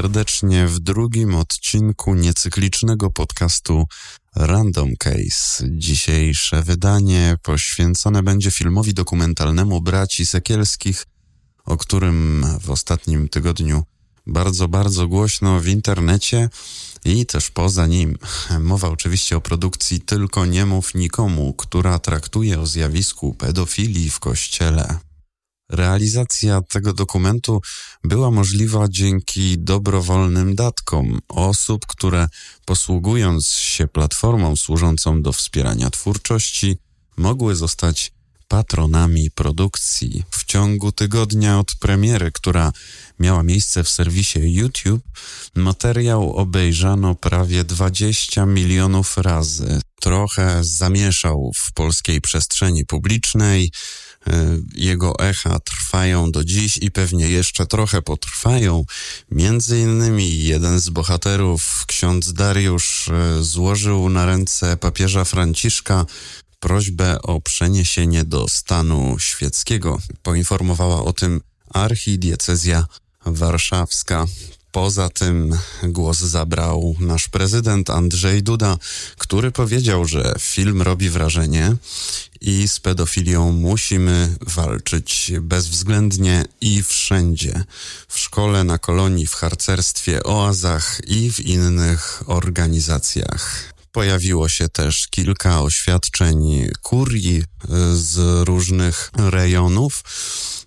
serdecznie w drugim odcinku niecyklicznego podcastu Random Case. Dzisiejsze wydanie poświęcone będzie filmowi dokumentalnemu Braci Sekielskich, o którym w ostatnim tygodniu bardzo, bardzo głośno w internecie i też poza nim. Mowa oczywiście o produkcji Tylko nie mów nikomu, która traktuje o zjawisku pedofilii w kościele. Realizacja tego dokumentu była możliwa dzięki dobrowolnym datkom osób, które posługując się platformą służącą do wspierania twórczości, mogły zostać patronami produkcji. W ciągu tygodnia od premiery, która miała miejsce w serwisie YouTube, materiał obejrzano prawie 20 milionów razy. Trochę zamieszał w polskiej przestrzeni publicznej. E, jego echa trwają do dziś i pewnie jeszcze trochę potrwają. Między innymi jeden z bohaterów, ksiądz Dariusz, e, złożył na ręce papieża Franciszka prośbę o przeniesienie do stanu świeckiego. Poinformowała o tym archidiecezja warszawska. Poza tym głos zabrał nasz prezydent Andrzej Duda, który powiedział, że film robi wrażenie i z pedofilią musimy walczyć bezwzględnie i wszędzie. W szkole, na kolonii, w harcerstwie, oazach i w innych organizacjach. Pojawiło się też kilka oświadczeń kurii e, z różnych rejonów,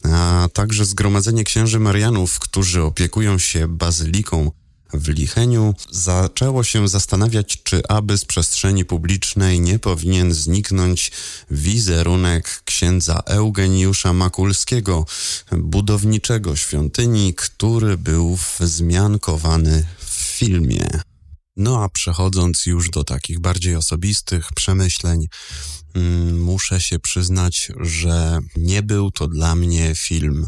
a także Zgromadzenie Księży Marianów, którzy opiekują się bazyliką w Licheniu, zaczęło się zastanawiać, czy aby z przestrzeni publicznej nie powinien zniknąć wizerunek księdza Eugeniusza Makulskiego, budowniczego świątyni, który był wzmiankowany w filmie. No a przechodząc już do takich bardziej osobistych przemyśleń, mm, muszę się przyznać, że nie był to dla mnie film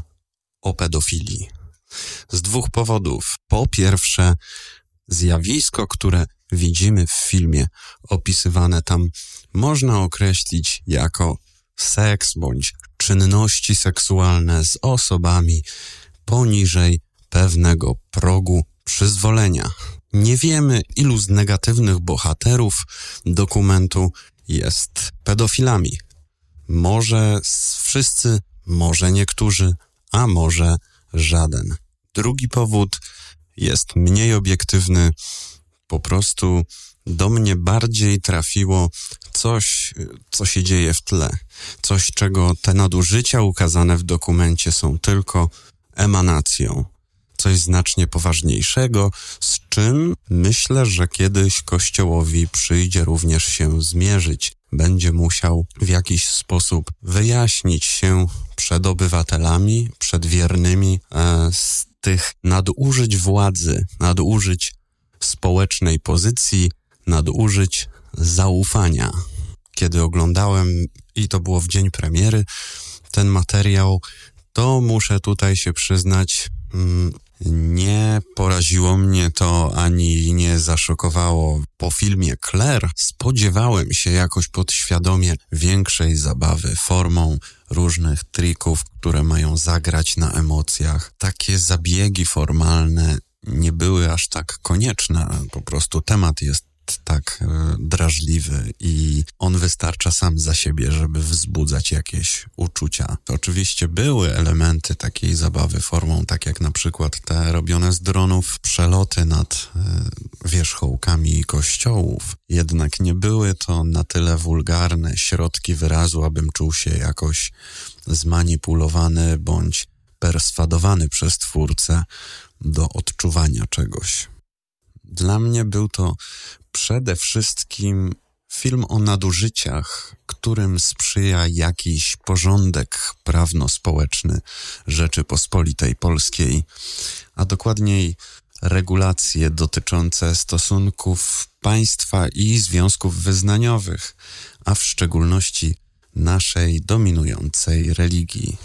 o pedofilii. Z dwóch powodów. Po pierwsze, zjawisko, które widzimy w filmie, opisywane tam, można określić jako seks bądź czynności seksualne z osobami poniżej pewnego progu przyzwolenia. Nie wiemy, ilu z negatywnych bohaterów dokumentu jest pedofilami. Może wszyscy, może niektórzy, a może żaden. Drugi powód jest mniej obiektywny. Po prostu do mnie bardziej trafiło coś, co się dzieje w tle. Coś, czego te nadużycia ukazane w dokumencie są tylko emanacją coś znacznie poważniejszego, z czym myślę, że kiedyś Kościołowi przyjdzie również się zmierzyć. Będzie musiał w jakiś sposób wyjaśnić się przed obywatelami, przed wiernymi e, z tych nadużyć władzy, nadużyć społecznej pozycji, nadużyć zaufania. Kiedy oglądałem, i to było w dzień premiery, ten materiał, to muszę tutaj się przyznać, mm, nie poraziło mnie to ani nie zaszokowało. Po filmie Claire spodziewałem się jakoś podświadomie większej zabawy formą różnych trików, które mają zagrać na emocjach. Takie zabiegi formalne nie były aż tak konieczne. Po prostu temat jest tak e, drażliwy i on wystarcza sam za siebie, żeby wzbudzać jakieś uczucia. Oczywiście były elementy takiej zabawy formą, tak jak na przykład te robione z dronów przeloty nad e, wierzchołkami kościołów. Jednak nie były to na tyle wulgarne środki wyrazu, abym czuł się jakoś zmanipulowany bądź perswadowany przez twórcę do odczuwania czegoś. Dla mnie był to przede wszystkim film o nadużyciach, którym sprzyja jakiś porządek prawno-społeczny Rzeczypospolitej Polskiej, a dokładniej regulacje dotyczące stosunków państwa i związków wyznaniowych, a w szczególności naszej dominującej religii.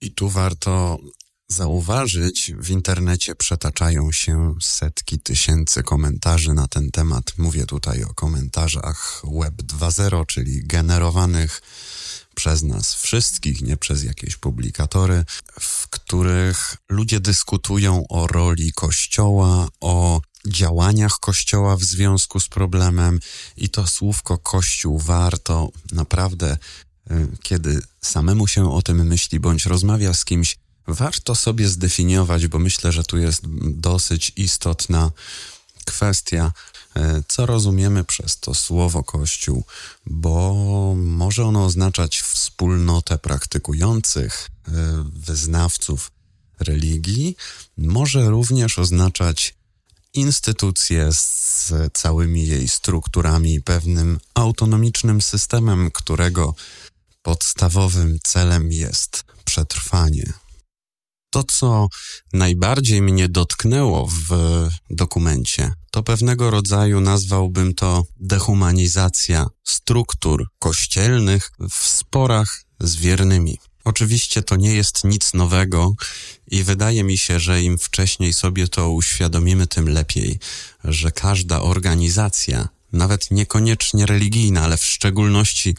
I tu warto zauważyć, w internecie przetaczają się setki tysięcy komentarzy na ten temat. Mówię tutaj o komentarzach Web 2.0, czyli generowanych przez nas wszystkich, nie przez jakieś publikatory, w których ludzie dyskutują o roli Kościoła, o działaniach Kościoła w związku z problemem i to słówko Kościół warto naprawdę, y, kiedy samemu się o tym myśli bądź rozmawia z kimś, warto sobie zdefiniować, bo myślę, że tu jest dosyć istotna kwestia, e, co rozumiemy przez to słowo Kościół, bo może ono oznaczać wspólnotę praktykujących e, wyznawców religii, może również oznaczać instytucję z całymi jej strukturami, pewnym autonomicznym systemem, którego podstawowym celem jest przetrwanie. To, co najbardziej mnie dotknęło w dokumencie, to pewnego rodzaju nazwałbym to dehumanizacja struktur kościelnych w sporach z wiernymi. Oczywiście to nie jest nic nowego i wydaje mi się, że im wcześniej sobie to uświadomimy, tym lepiej, że każda organizacja nawet niekoniecznie religijne, ale w szczególności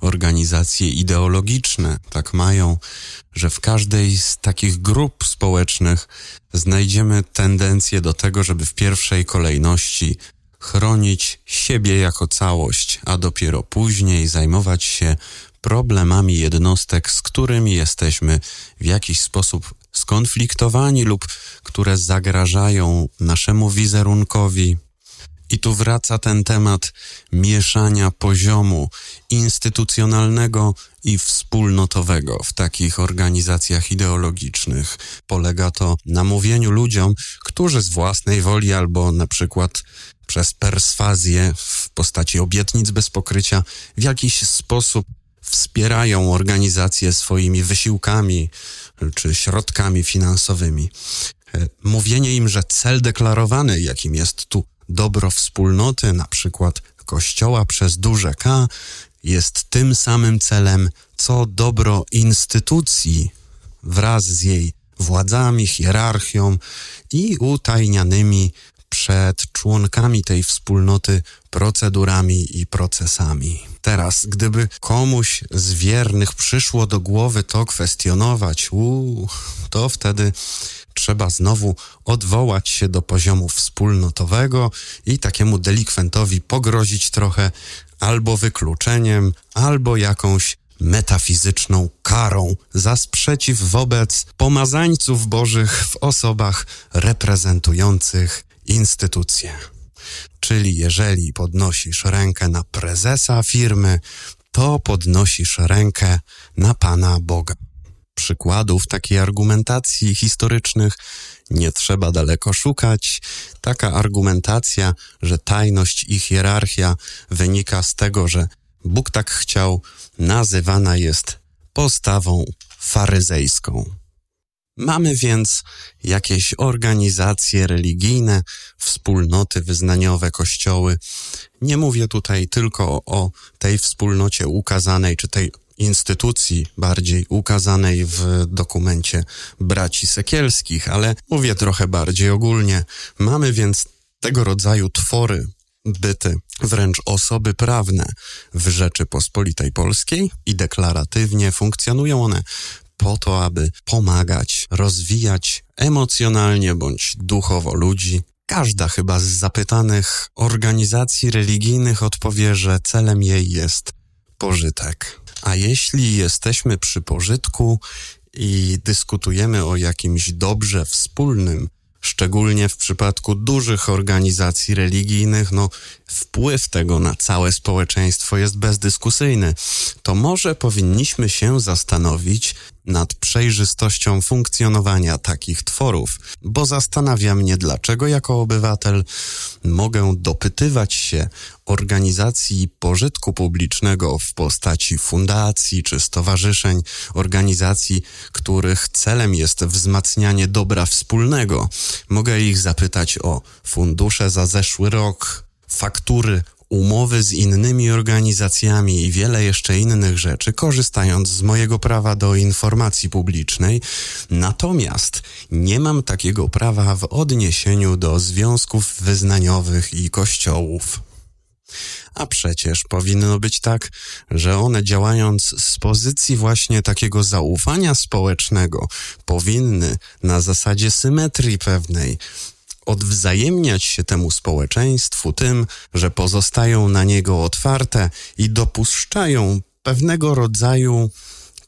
organizacje ideologiczne tak mają, że w każdej z takich grup społecznych znajdziemy tendencję do tego, żeby w pierwszej kolejności chronić siebie jako całość, a dopiero później zajmować się problemami jednostek, z którymi jesteśmy w jakiś sposób skonfliktowani lub które zagrażają naszemu wizerunkowi, i tu wraca ten temat mieszania poziomu instytucjonalnego i wspólnotowego w takich organizacjach ideologicznych. Polega to na mówieniu ludziom, którzy z własnej woli albo na przykład przez perswazję w postaci obietnic bez pokrycia w jakiś sposób wspierają organizację swoimi wysiłkami czy środkami finansowymi. E, mówienie im, że cel deklarowany, jakim jest tu dobro wspólnoty, na przykład Kościoła przez duże K, jest tym samym celem, co dobro instytucji wraz z jej władzami, hierarchią i utajnianymi przed członkami tej wspólnoty procedurami i procesami. Teraz, gdyby komuś z wiernych przyszło do głowy to kwestionować, uu, to wtedy trzeba znowu odwołać się do poziomu wspólnotowego i takiemu delikwentowi pogrozić trochę albo wykluczeniem, albo jakąś metafizyczną karą za sprzeciw wobec pomazańców bożych w osobach reprezentujących instytucje. Czyli jeżeli podnosisz rękę na prezesa firmy, to podnosisz rękę na Pana Boga przykładów takiej argumentacji historycznych nie trzeba daleko szukać. Taka argumentacja, że tajność i hierarchia wynika z tego, że Bóg tak chciał, nazywana jest postawą faryzejską. Mamy więc jakieś organizacje religijne, wspólnoty wyznaniowe, kościoły. Nie mówię tutaj tylko o tej wspólnocie ukazanej, czy tej instytucji bardziej ukazanej w dokumencie braci Sekielskich, ale mówię trochę bardziej ogólnie. Mamy więc tego rodzaju twory, byty, wręcz osoby prawne w Rzeczypospolitej Polskiej i deklaratywnie funkcjonują one po to, aby pomagać, rozwijać emocjonalnie bądź duchowo ludzi. Każda chyba z zapytanych organizacji religijnych odpowie, że celem jej jest pożytek. A jeśli jesteśmy przy pożytku i dyskutujemy o jakimś dobrze wspólnym, szczególnie w przypadku dużych organizacji religijnych, no wpływ tego na całe społeczeństwo jest bezdyskusyjny, to może powinniśmy się zastanowić nad przejrzystością funkcjonowania takich tworów, bo zastanawia mnie, dlaczego jako obywatel mogę dopytywać się organizacji pożytku publicznego w postaci fundacji czy stowarzyszeń, organizacji, których celem jest wzmacnianie dobra wspólnego. Mogę ich zapytać o fundusze za zeszły rok, faktury umowy z innymi organizacjami i wiele jeszcze innych rzeczy, korzystając z mojego prawa do informacji publicznej. Natomiast nie mam takiego prawa w odniesieniu do związków wyznaniowych i kościołów. A przecież powinno być tak, że one działając z pozycji właśnie takiego zaufania społecznego, powinny na zasadzie symetrii pewnej odwzajemniać się temu społeczeństwu tym, że pozostają na niego otwarte i dopuszczają pewnego rodzaju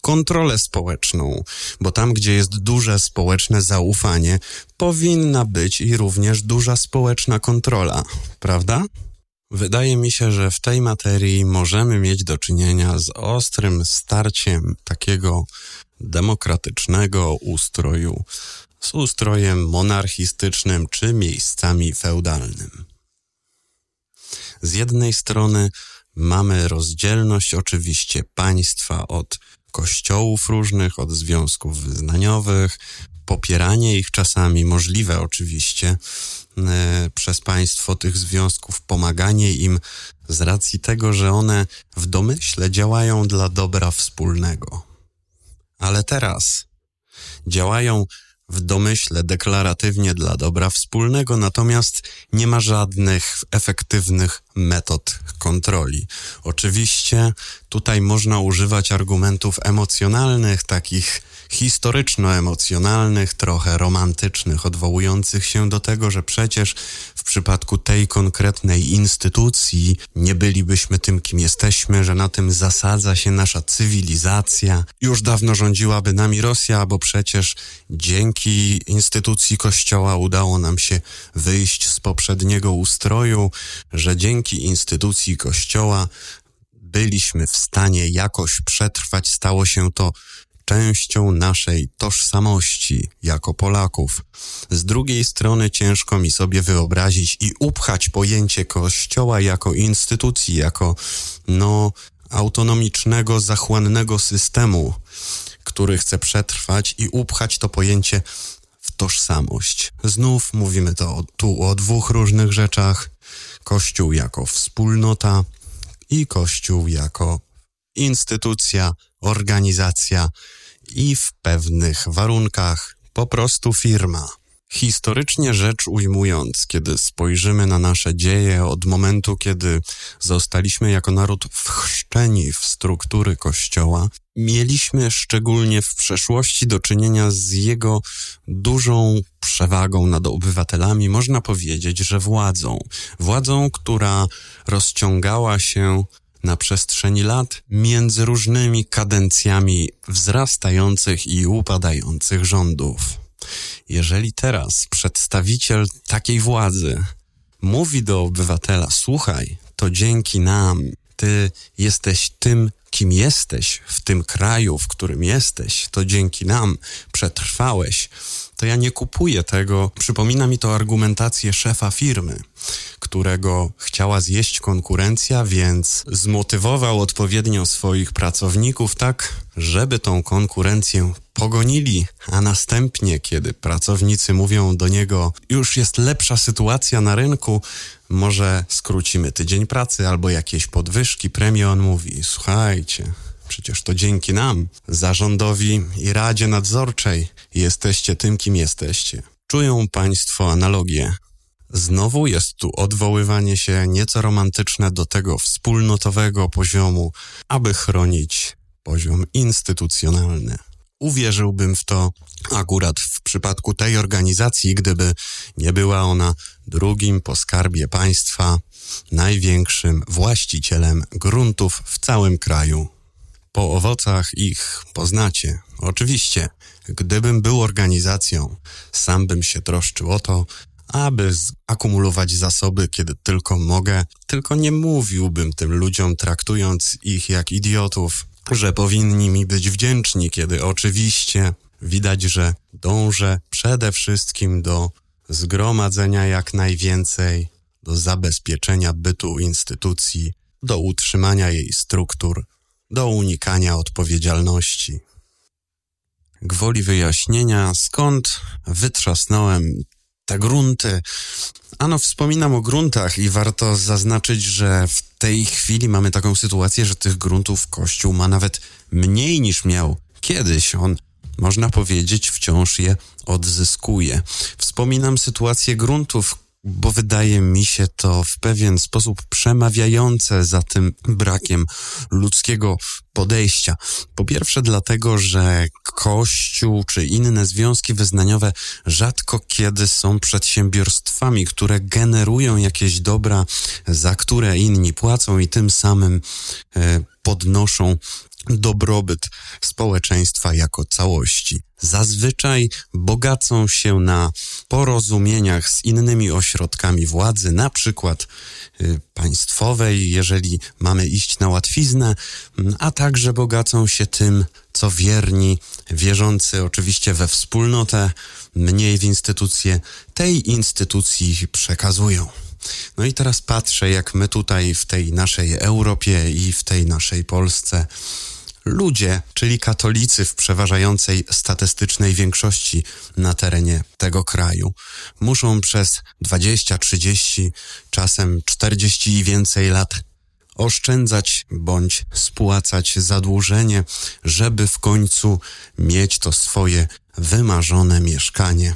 kontrolę społeczną, bo tam, gdzie jest duże społeczne zaufanie, powinna być i również duża społeczna kontrola, prawda? Wydaje mi się, że w tej materii możemy mieć do czynienia z ostrym starciem takiego demokratycznego ustroju z ustrojem monarchistycznym czy miejscami feudalnym. Z jednej strony mamy rozdzielność oczywiście państwa od kościołów różnych, od związków wyznaniowych, popieranie ich czasami możliwe oczywiście e, przez państwo tych związków, pomaganie im z racji tego, że one w domyśle działają dla dobra wspólnego. Ale teraz działają w domyśle deklaratywnie dla dobra wspólnego, natomiast nie ma żadnych efektywnych metod kontroli. Oczywiście tutaj można używać argumentów emocjonalnych, takich historyczno-emocjonalnych, trochę romantycznych, odwołujących się do tego, że przecież w przypadku tej konkretnej instytucji nie bylibyśmy tym, kim jesteśmy, że na tym zasadza się nasza cywilizacja. Już dawno rządziłaby nami Rosja, bo przecież dzięki instytucji Kościoła udało nam się wyjść z poprzedniego ustroju, że dzięki instytucji Kościoła byliśmy w stanie jakoś przetrwać, stało się to częścią naszej tożsamości jako Polaków. Z drugiej strony ciężko mi sobie wyobrazić i upchać pojęcie Kościoła jako instytucji, jako no autonomicznego, zachłannego systemu, który chce przetrwać i upchać to pojęcie w tożsamość. Znów mówimy to tu o dwóch różnych rzeczach. Kościół jako wspólnota i Kościół jako instytucja, organizacja i w pewnych warunkach po prostu firma. Historycznie rzecz ujmując, kiedy spojrzymy na nasze dzieje od momentu, kiedy zostaliśmy jako naród wchrzczeni w struktury Kościoła, mieliśmy szczególnie w przeszłości do czynienia z jego dużą przewagą nad obywatelami, można powiedzieć, że władzą. Władzą, która rozciągała się na przestrzeni lat między różnymi kadencjami wzrastających i upadających rządów. Jeżeli teraz przedstawiciel takiej władzy mówi do obywatela: Słuchaj, to dzięki nam, ty jesteś tym, kim jesteś w tym kraju, w którym jesteś, to dzięki nam przetrwałeś, to ja nie kupuję tego. Przypomina mi to argumentację szefa firmy, którego chciała zjeść konkurencja, więc zmotywował odpowiednio swoich pracowników tak, żeby tą konkurencję pogonili, a następnie, kiedy pracownicy mówią do niego, już jest lepsza sytuacja na rynku, może skrócimy tydzień pracy albo jakieś podwyżki, premie, on mówi, słuchajcie, Przecież to dzięki nam, zarządowi i Radzie Nadzorczej, jesteście tym, kim jesteście. Czują Państwo analogię. Znowu jest tu odwoływanie się nieco romantyczne do tego wspólnotowego poziomu, aby chronić poziom instytucjonalny. Uwierzyłbym w to akurat w przypadku tej organizacji, gdyby nie była ona drugim po skarbie państwa, największym właścicielem gruntów w całym kraju. Po owocach ich poznacie. Oczywiście, gdybym był organizacją, sam bym się troszczył o to, aby akumulować zasoby, kiedy tylko mogę, tylko nie mówiłbym tym ludziom, traktując ich jak idiotów, że powinni mi być wdzięczni, kiedy oczywiście widać, że dążę przede wszystkim do zgromadzenia jak najwięcej, do zabezpieczenia bytu instytucji, do utrzymania jej struktur, do unikania odpowiedzialności. Gwoli wyjaśnienia, skąd wytrzasnąłem te grunty. Ano, wspominam o gruntach i warto zaznaczyć, że w tej chwili mamy taką sytuację, że tych gruntów Kościół ma nawet mniej niż miał kiedyś. On, można powiedzieć, wciąż je odzyskuje. Wspominam sytuację gruntów, bo wydaje mi się to w pewien sposób przemawiające za tym brakiem ludzkiego podejścia. Po pierwsze, dlatego, że Kościół czy inne związki wyznaniowe rzadko kiedy są przedsiębiorstwami, które generują jakieś dobra, za które inni płacą i tym samym e, podnoszą dobrobyt społeczeństwa jako całości. Zazwyczaj bogacą się na porozumieniach z innymi ośrodkami władzy, na przykład y, państwowej, jeżeli mamy iść na łatwiznę, a także bogacą się tym, co wierni, wierzący oczywiście we wspólnotę, mniej w instytucje, tej instytucji przekazują. No i teraz patrzę, jak my tutaj w tej naszej Europie i w tej naszej Polsce ludzie, czyli katolicy w przeważającej statystycznej większości na terenie tego kraju, muszą przez 20, 30, czasem 40 i więcej lat oszczędzać bądź spłacać zadłużenie, żeby w końcu mieć to swoje wymarzone mieszkanie.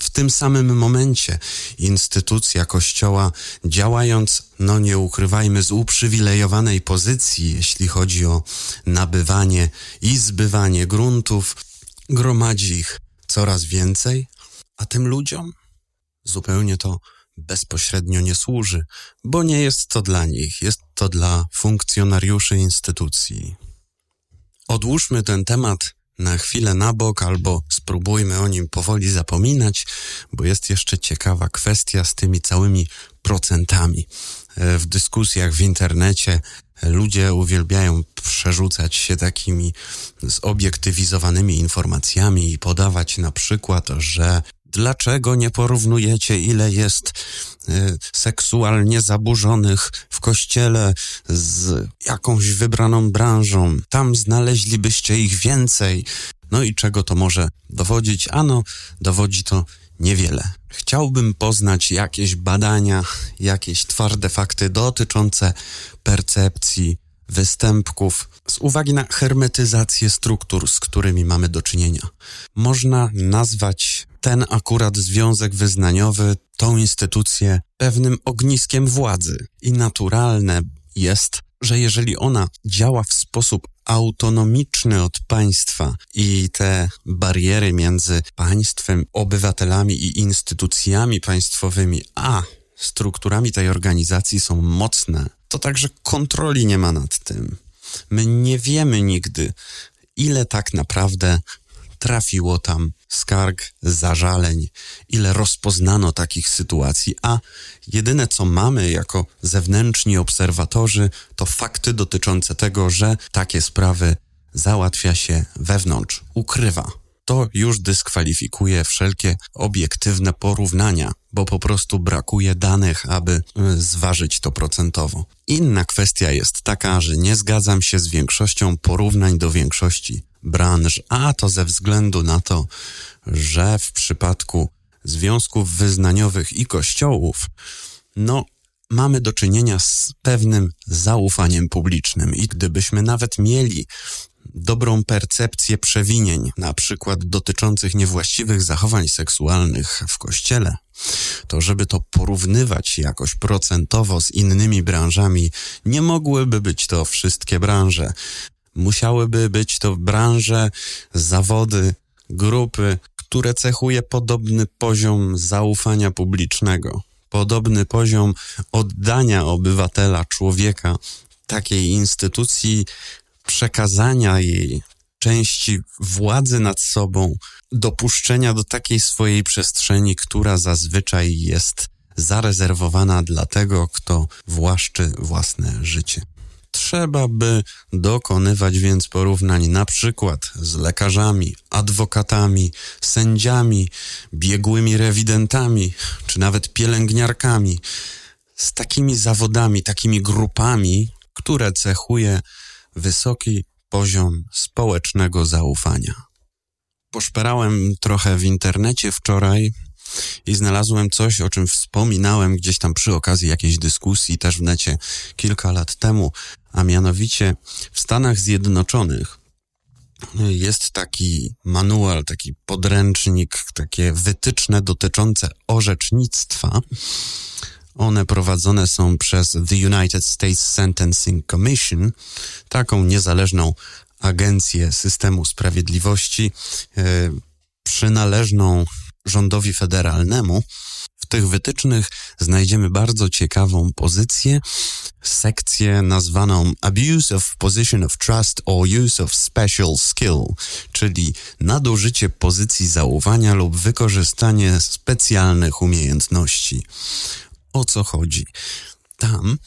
W tym samym momencie instytucja Kościoła, działając, no nie ukrywajmy, z uprzywilejowanej pozycji, jeśli chodzi o nabywanie i zbywanie gruntów, gromadzi ich coraz więcej, a tym ludziom zupełnie to bezpośrednio nie służy, bo nie jest to dla nich, jest to dla funkcjonariuszy instytucji. Odłóżmy ten temat na chwilę na bok albo spróbujmy o nim powoli zapominać, bo jest jeszcze ciekawa kwestia z tymi całymi procentami. E, w dyskusjach w internecie ludzie uwielbiają przerzucać się takimi zobiektywizowanymi informacjami i podawać na przykład, że Dlaczego nie porównujecie, ile jest y, seksualnie zaburzonych w kościele z jakąś wybraną branżą? Tam znaleźlibyście ich więcej. No i czego to może dowodzić? Ano, dowodzi to niewiele. Chciałbym poznać jakieś badania, jakieś twarde fakty dotyczące percepcji występków z uwagi na hermetyzację struktur, z którymi mamy do czynienia. Można nazwać ten akurat związek wyznaniowy, tą instytucję pewnym ogniskiem władzy. I naturalne jest, że jeżeli ona działa w sposób autonomiczny od państwa i te bariery między państwem, obywatelami i instytucjami państwowymi, a strukturami tej organizacji są mocne, to także kontroli nie ma nad tym. My nie wiemy nigdy, ile tak naprawdę trafiło tam skarg, zażaleń, ile rozpoznano takich sytuacji, a jedyne co mamy jako zewnętrzni obserwatorzy to fakty dotyczące tego, że takie sprawy załatwia się wewnątrz, ukrywa. To już dyskwalifikuje wszelkie obiektywne porównania, bo po prostu brakuje danych, aby y, zważyć to procentowo. Inna kwestia jest taka, że nie zgadzam się z większością porównań do większości branż, a to ze względu na to, że w przypadku związków wyznaniowych i kościołów, no, mamy do czynienia z pewnym zaufaniem publicznym i gdybyśmy nawet mieli dobrą percepcję przewinień, na przykład dotyczących niewłaściwych zachowań seksualnych w kościele, to żeby to porównywać jakoś procentowo z innymi branżami, nie mogłyby być to wszystkie branże. Musiałyby być to branże, zawody, grupy, które cechuje podobny poziom zaufania publicznego, podobny poziom oddania obywatela, człowieka takiej instytucji, przekazania jej części władzy nad sobą, dopuszczenia do takiej swojej przestrzeni, która zazwyczaj jest zarezerwowana dla tego, kto właszczy własne życie. Trzeba by dokonywać więc porównań na przykład z lekarzami, adwokatami, sędziami, biegłymi rewidentami, czy nawet pielęgniarkami, z takimi zawodami, takimi grupami, które cechuje wysoki poziom społecznego zaufania. Poszperałem trochę w internecie wczoraj i znalazłem coś, o czym wspominałem gdzieś tam przy okazji jakiejś dyskusji też w necie kilka lat temu, a mianowicie w Stanach Zjednoczonych jest taki manual, taki podręcznik, takie wytyczne dotyczące orzecznictwa. One prowadzone są przez The United States Sentencing Commission, taką niezależną agencję systemu sprawiedliwości, yy, przynależną rządowi federalnemu. W tych wytycznych znajdziemy bardzo ciekawą pozycję, sekcję nazwaną Abuse of Position of Trust or Use of Special Skill, czyli nadużycie pozycji zaufania lub wykorzystanie specjalnych umiejętności. O co chodzi? Tam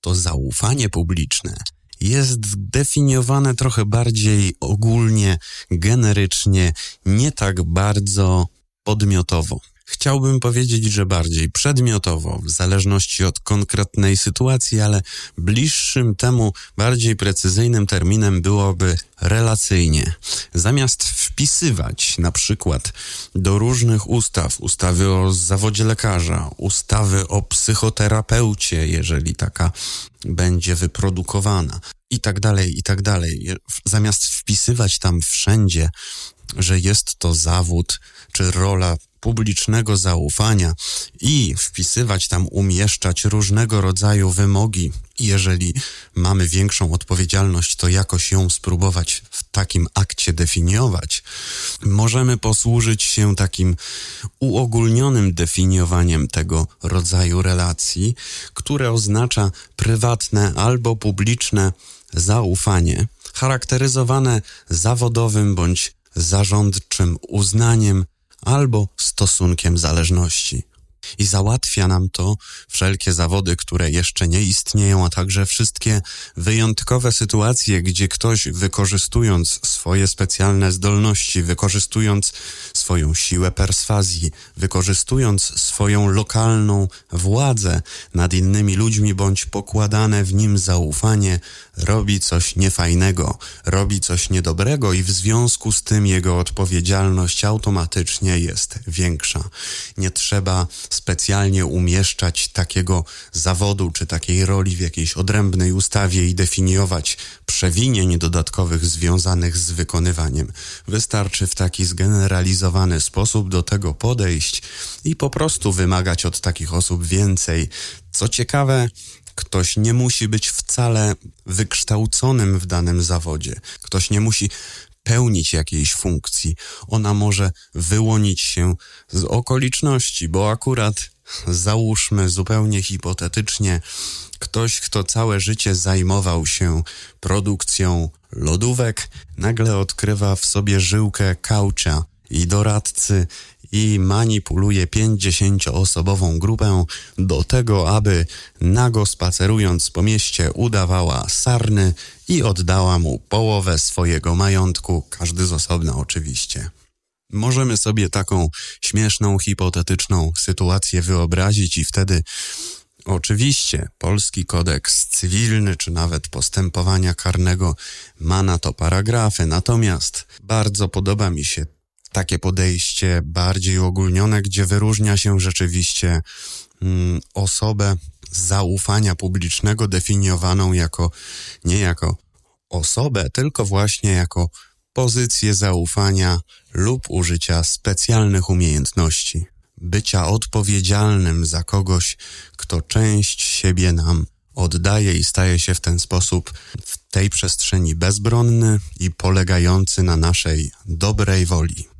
to zaufanie publiczne jest definiowane trochę bardziej ogólnie, generycznie, nie tak bardzo podmiotowo. Chciałbym powiedzieć, że bardziej przedmiotowo, w zależności od konkretnej sytuacji, ale bliższym temu, bardziej precyzyjnym terminem byłoby relacyjnie. Zamiast wpisywać na przykład do różnych ustaw, ustawy o zawodzie lekarza, ustawy o psychoterapeucie, jeżeli taka będzie wyprodukowana, i tak dalej, i tak dalej. Zamiast wpisywać tam wszędzie, że jest to zawód czy rola publicznego zaufania i wpisywać tam, umieszczać różnego rodzaju wymogi. Jeżeli mamy większą odpowiedzialność, to jakoś ją spróbować w takim akcie definiować. Możemy posłużyć się takim uogólnionym definiowaniem tego rodzaju relacji, które oznacza prywatne albo publiczne zaufanie, charakteryzowane zawodowym bądź zarządczym uznaniem albo stosunkiem zależności. I załatwia nam to wszelkie zawody, które jeszcze nie istnieją, a także wszystkie wyjątkowe sytuacje, gdzie ktoś wykorzystując swoje specjalne zdolności, wykorzystując swoją siłę perswazji, wykorzystując swoją lokalną władzę nad innymi ludźmi bądź pokładane w nim zaufanie, robi coś niefajnego, robi coś niedobrego i w związku z tym jego odpowiedzialność automatycznie jest większa. Nie trzeba specjalnie umieszczać takiego zawodu czy takiej roli w jakiejś odrębnej ustawie i definiować przewinień dodatkowych związanych z wykonywaniem. Wystarczy w taki zgeneralizowany sposób do tego podejść i po prostu wymagać od takich osób więcej. Co ciekawe, Ktoś nie musi być wcale wykształconym w danym zawodzie. Ktoś nie musi pełnić jakiejś funkcji. Ona może wyłonić się z okoliczności, bo akurat załóżmy zupełnie hipotetycznie, ktoś, kto całe życie zajmował się produkcją lodówek, nagle odkrywa w sobie żyłkę kaucza i doradcy i manipuluje pięćdziesięcioosobową grupę do tego, aby nago spacerując po mieście udawała sarny i oddała mu połowę swojego majątku, każdy z osobna oczywiście. Możemy sobie taką śmieszną, hipotetyczną sytuację wyobrazić i wtedy Oczywiście polski kodeks cywilny czy nawet postępowania karnego ma na to paragrafy, natomiast bardzo podoba mi się takie podejście bardziej ogólnione, gdzie wyróżnia się rzeczywiście mm, osobę zaufania publicznego definiowaną jako nie jako osobę, tylko właśnie jako pozycję zaufania lub użycia specjalnych umiejętności, bycia odpowiedzialnym za kogoś, kto część siebie nam oddaje i staje się w ten sposób w tej przestrzeni bezbronny i polegający na naszej dobrej woli.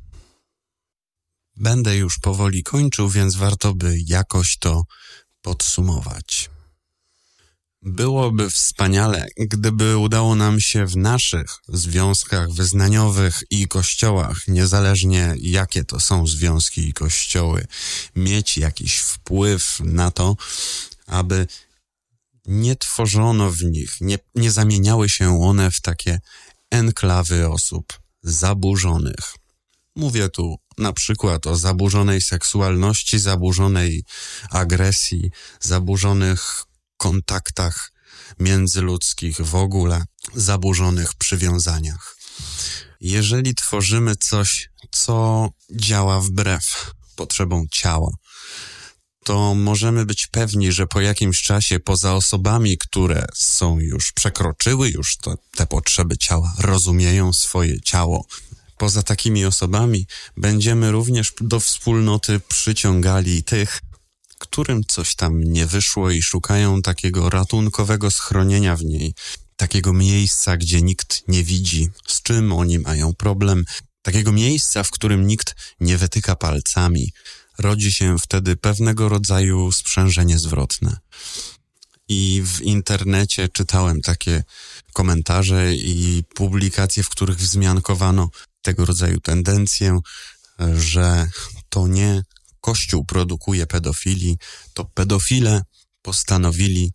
Będę już powoli kończył, więc warto by jakoś to podsumować. Byłoby wspaniale, gdyby udało nam się w naszych związkach wyznaniowych i kościołach, niezależnie jakie to są związki i kościoły, mieć jakiś wpływ na to, aby nie tworzono w nich, nie, nie zamieniały się one w takie enklawy osób zaburzonych. Mówię tu na przykład o zaburzonej seksualności, zaburzonej agresji, zaburzonych kontaktach międzyludzkich, w ogóle zaburzonych przywiązaniach. Jeżeli tworzymy coś, co działa wbrew potrzebom ciała, to możemy być pewni, że po jakimś czasie poza osobami, które są już przekroczyły już to, te potrzeby ciała, rozumieją swoje ciało, poza takimi osobami będziemy również do wspólnoty przyciągali tych, którym coś tam nie wyszło i szukają takiego ratunkowego schronienia w niej, takiego miejsca, gdzie nikt nie widzi, z czym oni mają problem, takiego miejsca, w którym nikt nie wytyka palcami. Rodzi się wtedy pewnego rodzaju sprzężenie zwrotne. I w internecie czytałem takie komentarze i publikacje, w których wzmiankowano tego rodzaju tendencję, że to nie Kościół produkuje pedofili, to pedofile postanowili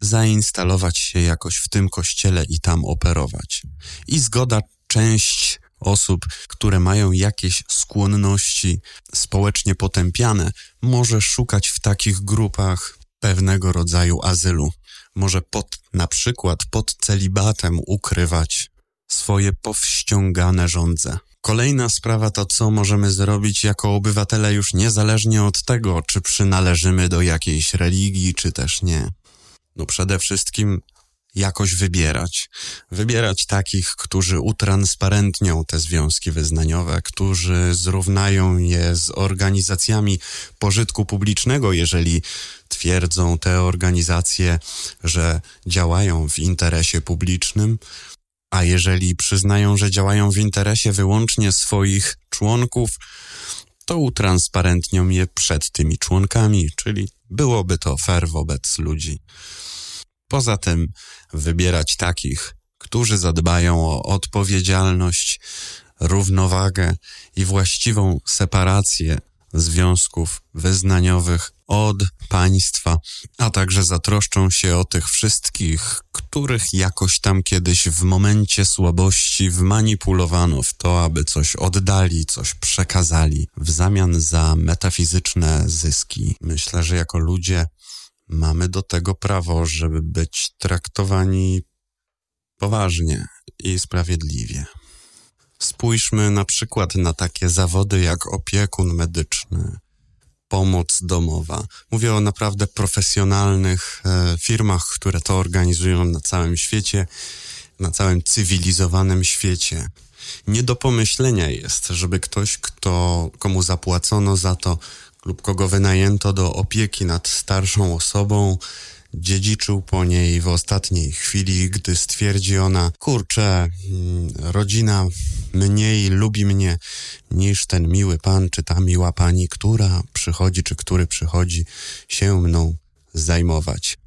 zainstalować się jakoś w tym kościele i tam operować. I zgoda część osób, które mają jakieś skłonności społecznie potępiane, może szukać w takich grupach pewnego rodzaju azylu. Może pod, na przykład pod celibatem ukrywać swoje powściągane żądze. Kolejna sprawa to, co możemy zrobić jako obywatele już niezależnie od tego, czy przynależymy do jakiejś religii, czy też nie. No przede wszystkim jakoś wybierać. Wybierać takich, którzy utransparentnią te związki wyznaniowe, którzy zrównają je z organizacjami pożytku publicznego, jeżeli twierdzą te organizacje, że działają w interesie publicznym, a jeżeli przyznają, że działają w interesie wyłącznie swoich członków, to utransparentnią je przed tymi członkami, czyli byłoby to fair wobec ludzi. Poza tym wybierać takich, którzy zadbają o odpowiedzialność, równowagę i właściwą separację związków wyznaniowych od państwa, a także zatroszczą się o tych wszystkich, których jakoś tam kiedyś w momencie słabości wmanipulowano w to, aby coś oddali, coś przekazali w zamian za metafizyczne zyski. Myślę, że jako ludzie mamy do tego prawo, żeby być traktowani poważnie i sprawiedliwie. Spójrzmy na przykład na takie zawody jak opiekun medyczny, pomoc domowa. Mówię o naprawdę profesjonalnych e, firmach, które to organizują na całym świecie, na całym cywilizowanym świecie. Nie do pomyślenia jest, żeby ktoś, kto, komu zapłacono za to lub kogo wynajęto do opieki nad starszą osobą, dziedziczył po niej w ostatniej chwili, gdy stwierdzi ona, kurczę, mm, rodzina mniej lubi mnie niż ten miły pan czy ta miła pani, która przychodzi czy który przychodzi się mną zajmować.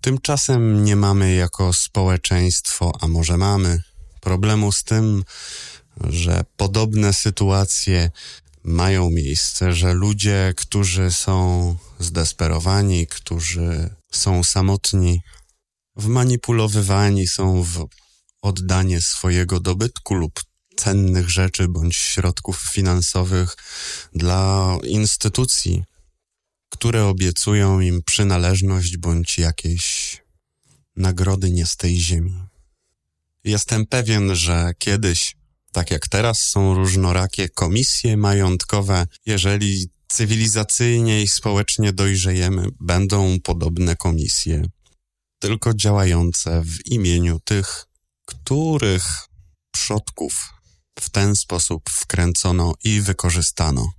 Tymczasem nie mamy jako społeczeństwo, a może mamy, problemu z tym, że podobne sytuacje mają miejsce, że ludzie, którzy są zdesperowani, którzy są samotni, wmanipulowywani są w oddanie swojego dobytku lub cennych rzeczy bądź środków finansowych dla instytucji, które obiecują im przynależność bądź jakieś nagrody nie z tej ziemi. Jestem pewien, że kiedyś, tak jak teraz są różnorakie komisje majątkowe, jeżeli cywilizacyjnie i społecznie dojrzejemy, będą podobne komisje, tylko działające w imieniu tych, których przodków w ten sposób wkręcono i wykorzystano.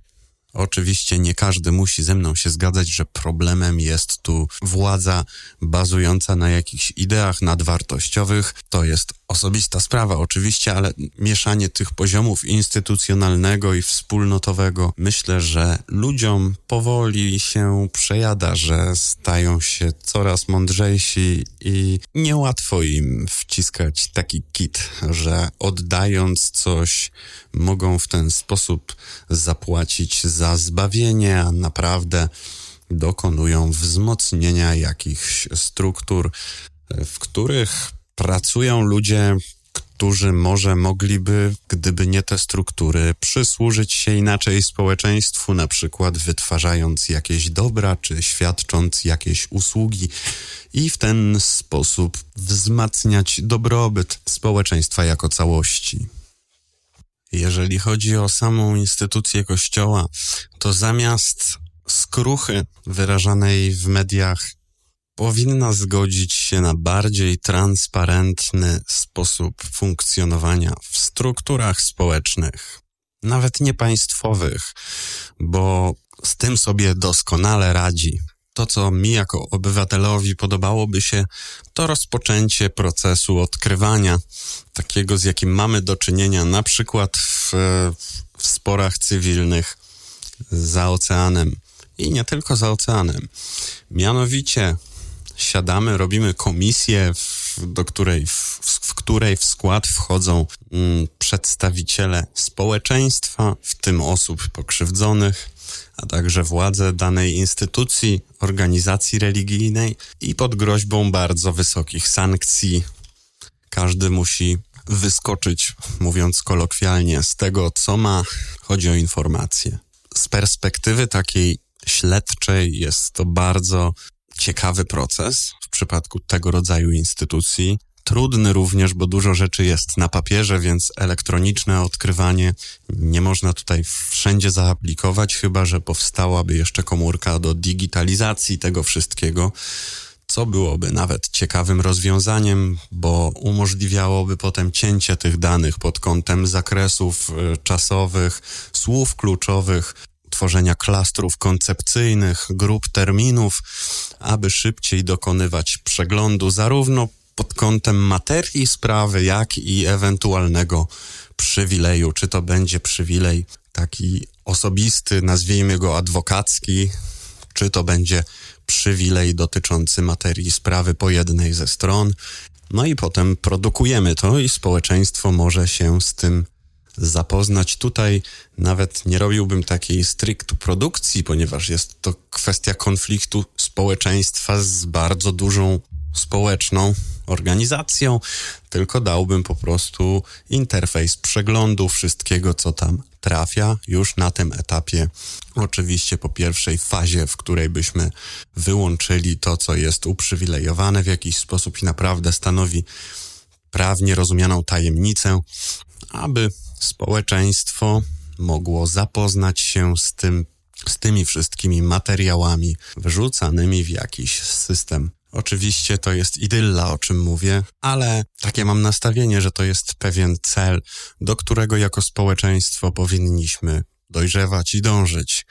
Oczywiście nie każdy musi ze mną się zgadzać, że problemem jest tu władza bazująca na jakichś ideach nadwartościowych. To jest osobista sprawa oczywiście, ale mieszanie tych poziomów instytucjonalnego i wspólnotowego myślę, że ludziom powoli się przejada, że stają się coraz mądrzejsi i niełatwo im wciskać taki kit, że oddając coś mogą w ten sposób zapłacić za zbawienie, a naprawdę dokonują wzmocnienia jakichś struktur, w których pracują ludzie, którzy może mogliby, gdyby nie te struktury, przysłużyć się inaczej społeczeństwu, na przykład wytwarzając jakieś dobra czy świadcząc jakieś usługi i w ten sposób wzmacniać dobrobyt społeczeństwa jako całości. Jeżeli chodzi o samą instytucję Kościoła, to zamiast skruchy wyrażanej w mediach powinna zgodzić się na bardziej transparentny sposób funkcjonowania w strukturach społecznych, nawet niepaństwowych, bo z tym sobie doskonale radzi. To, co mi jako obywatelowi podobałoby się, to rozpoczęcie procesu odkrywania, takiego z jakim mamy do czynienia na przykład w, w sporach cywilnych za oceanem i nie tylko za oceanem. Mianowicie siadamy, robimy komisję, w, do której, w, w, której w skład wchodzą mm, przedstawiciele społeczeństwa, w tym osób pokrzywdzonych, a także władze danej instytucji, organizacji religijnej i pod groźbą bardzo wysokich sankcji. Każdy musi wyskoczyć, mówiąc kolokwialnie, z tego, co ma. Chodzi o informacje. Z perspektywy takiej śledczej jest to bardzo ciekawy proces w przypadku tego rodzaju instytucji. Trudny również, bo dużo rzeczy jest na papierze, więc elektroniczne odkrywanie nie można tutaj wszędzie zaaplikować, chyba że powstałaby jeszcze komórka do digitalizacji tego wszystkiego co byłoby nawet ciekawym rozwiązaniem, bo umożliwiałoby potem cięcie tych danych pod kątem zakresów y, czasowych, słów kluczowych, tworzenia klastrów koncepcyjnych, grup terminów, aby szybciej dokonywać przeglądu zarówno pod kątem materii sprawy, jak i ewentualnego przywileju. Czy to będzie przywilej taki osobisty, nazwijmy go adwokacki, czy to będzie przywilej dotyczący materii sprawy po jednej ze stron. No i potem produkujemy to i społeczeństwo może się z tym zapoznać. Tutaj nawet nie robiłbym takiej stricte produkcji, ponieważ jest to kwestia konfliktu społeczeństwa z bardzo dużą społeczną organizacją, tylko dałbym po prostu interfejs przeglądu wszystkiego, co tam trafia już na tym etapie. Oczywiście po pierwszej fazie, w której byśmy wyłączyli to, co jest uprzywilejowane w jakiś sposób i naprawdę stanowi prawnie rozumianą tajemnicę, aby społeczeństwo mogło zapoznać się z tym, z tymi wszystkimi materiałami wrzucanymi w jakiś system. Oczywiście to jest idylla, o czym mówię, ale takie mam nastawienie, że to jest pewien cel, do którego jako społeczeństwo powinniśmy dojrzewać i dążyć.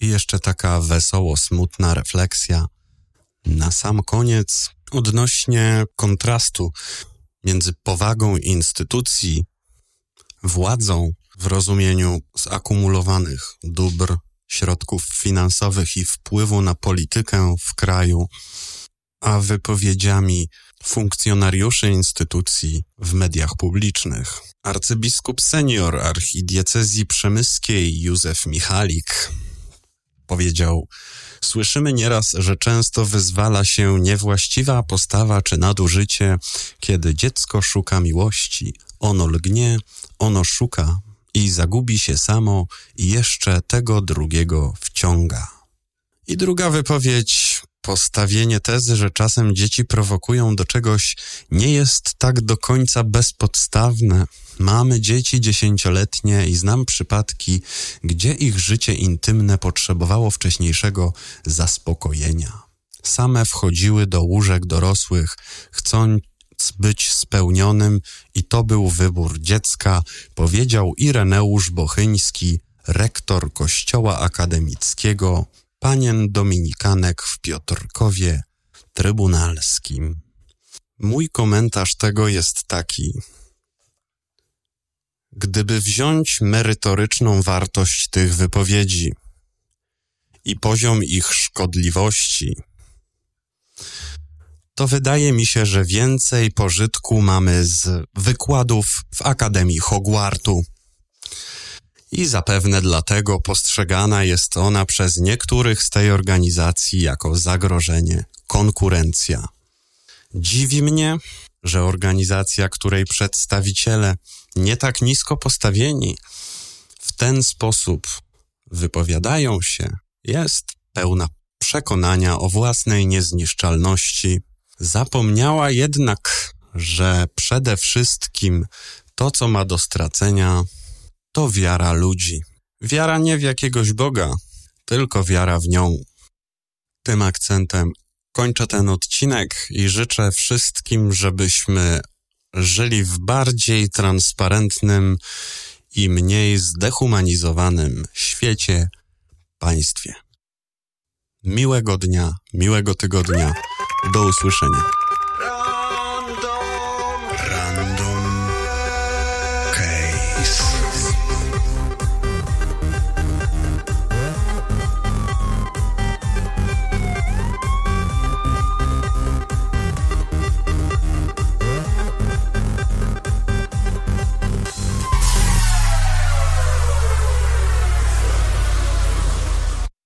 I jeszcze taka wesoło smutna refleksja na sam koniec odnośnie kontrastu między powagą instytucji władzą w rozumieniu zakumulowanych dóbr, środków finansowych i wpływu na politykę w kraju, a wypowiedziami funkcjonariuszy instytucji w mediach publicznych. Arcybiskup senior archidiecezji przemyskiej Józef Michalik powiedział: Słyszymy nieraz, że często wyzwala się niewłaściwa postawa czy nadużycie, kiedy dziecko szuka miłości. Ono lgnie, ono szuka i zagubi się samo i jeszcze tego drugiego wciąga. I druga wypowiedź, postawienie tezy, że czasem dzieci prowokują do czegoś, nie jest tak do końca bezpodstawne. Mamy dzieci dziesięcioletnie i znam przypadki, gdzie ich życie intymne potrzebowało wcześniejszego zaspokojenia. Same wchodziły do łóżek dorosłych, chcąc być spełnionym i to był wybór dziecka, powiedział Ireneusz Bochyński, rektor Kościoła Akademickiego panien Dominikanek w Piotrkowie Trybunalskim. Mój komentarz tego jest taki. Gdyby wziąć merytoryczną wartość tych wypowiedzi i poziom ich szkodliwości, to wydaje mi się, że więcej pożytku mamy z wykładów w Akademii Hogwartu. I zapewne dlatego postrzegana jest ona przez niektórych z tej organizacji jako zagrożenie, konkurencja. Dziwi mnie, że organizacja, której przedstawiciele nie tak nisko postawieni w ten sposób wypowiadają się, jest pełna przekonania o własnej niezniszczalności Zapomniała jednak, że przede wszystkim to, co ma do stracenia, to wiara ludzi. Wiara nie w jakiegoś Boga, tylko wiara w nią. Tym akcentem kończę ten odcinek i życzę wszystkim, żebyśmy żyli w bardziej transparentnym i mniej zdehumanizowanym świecie, państwie. Miłego dnia, miłego tygodnia. Do usłyszenia.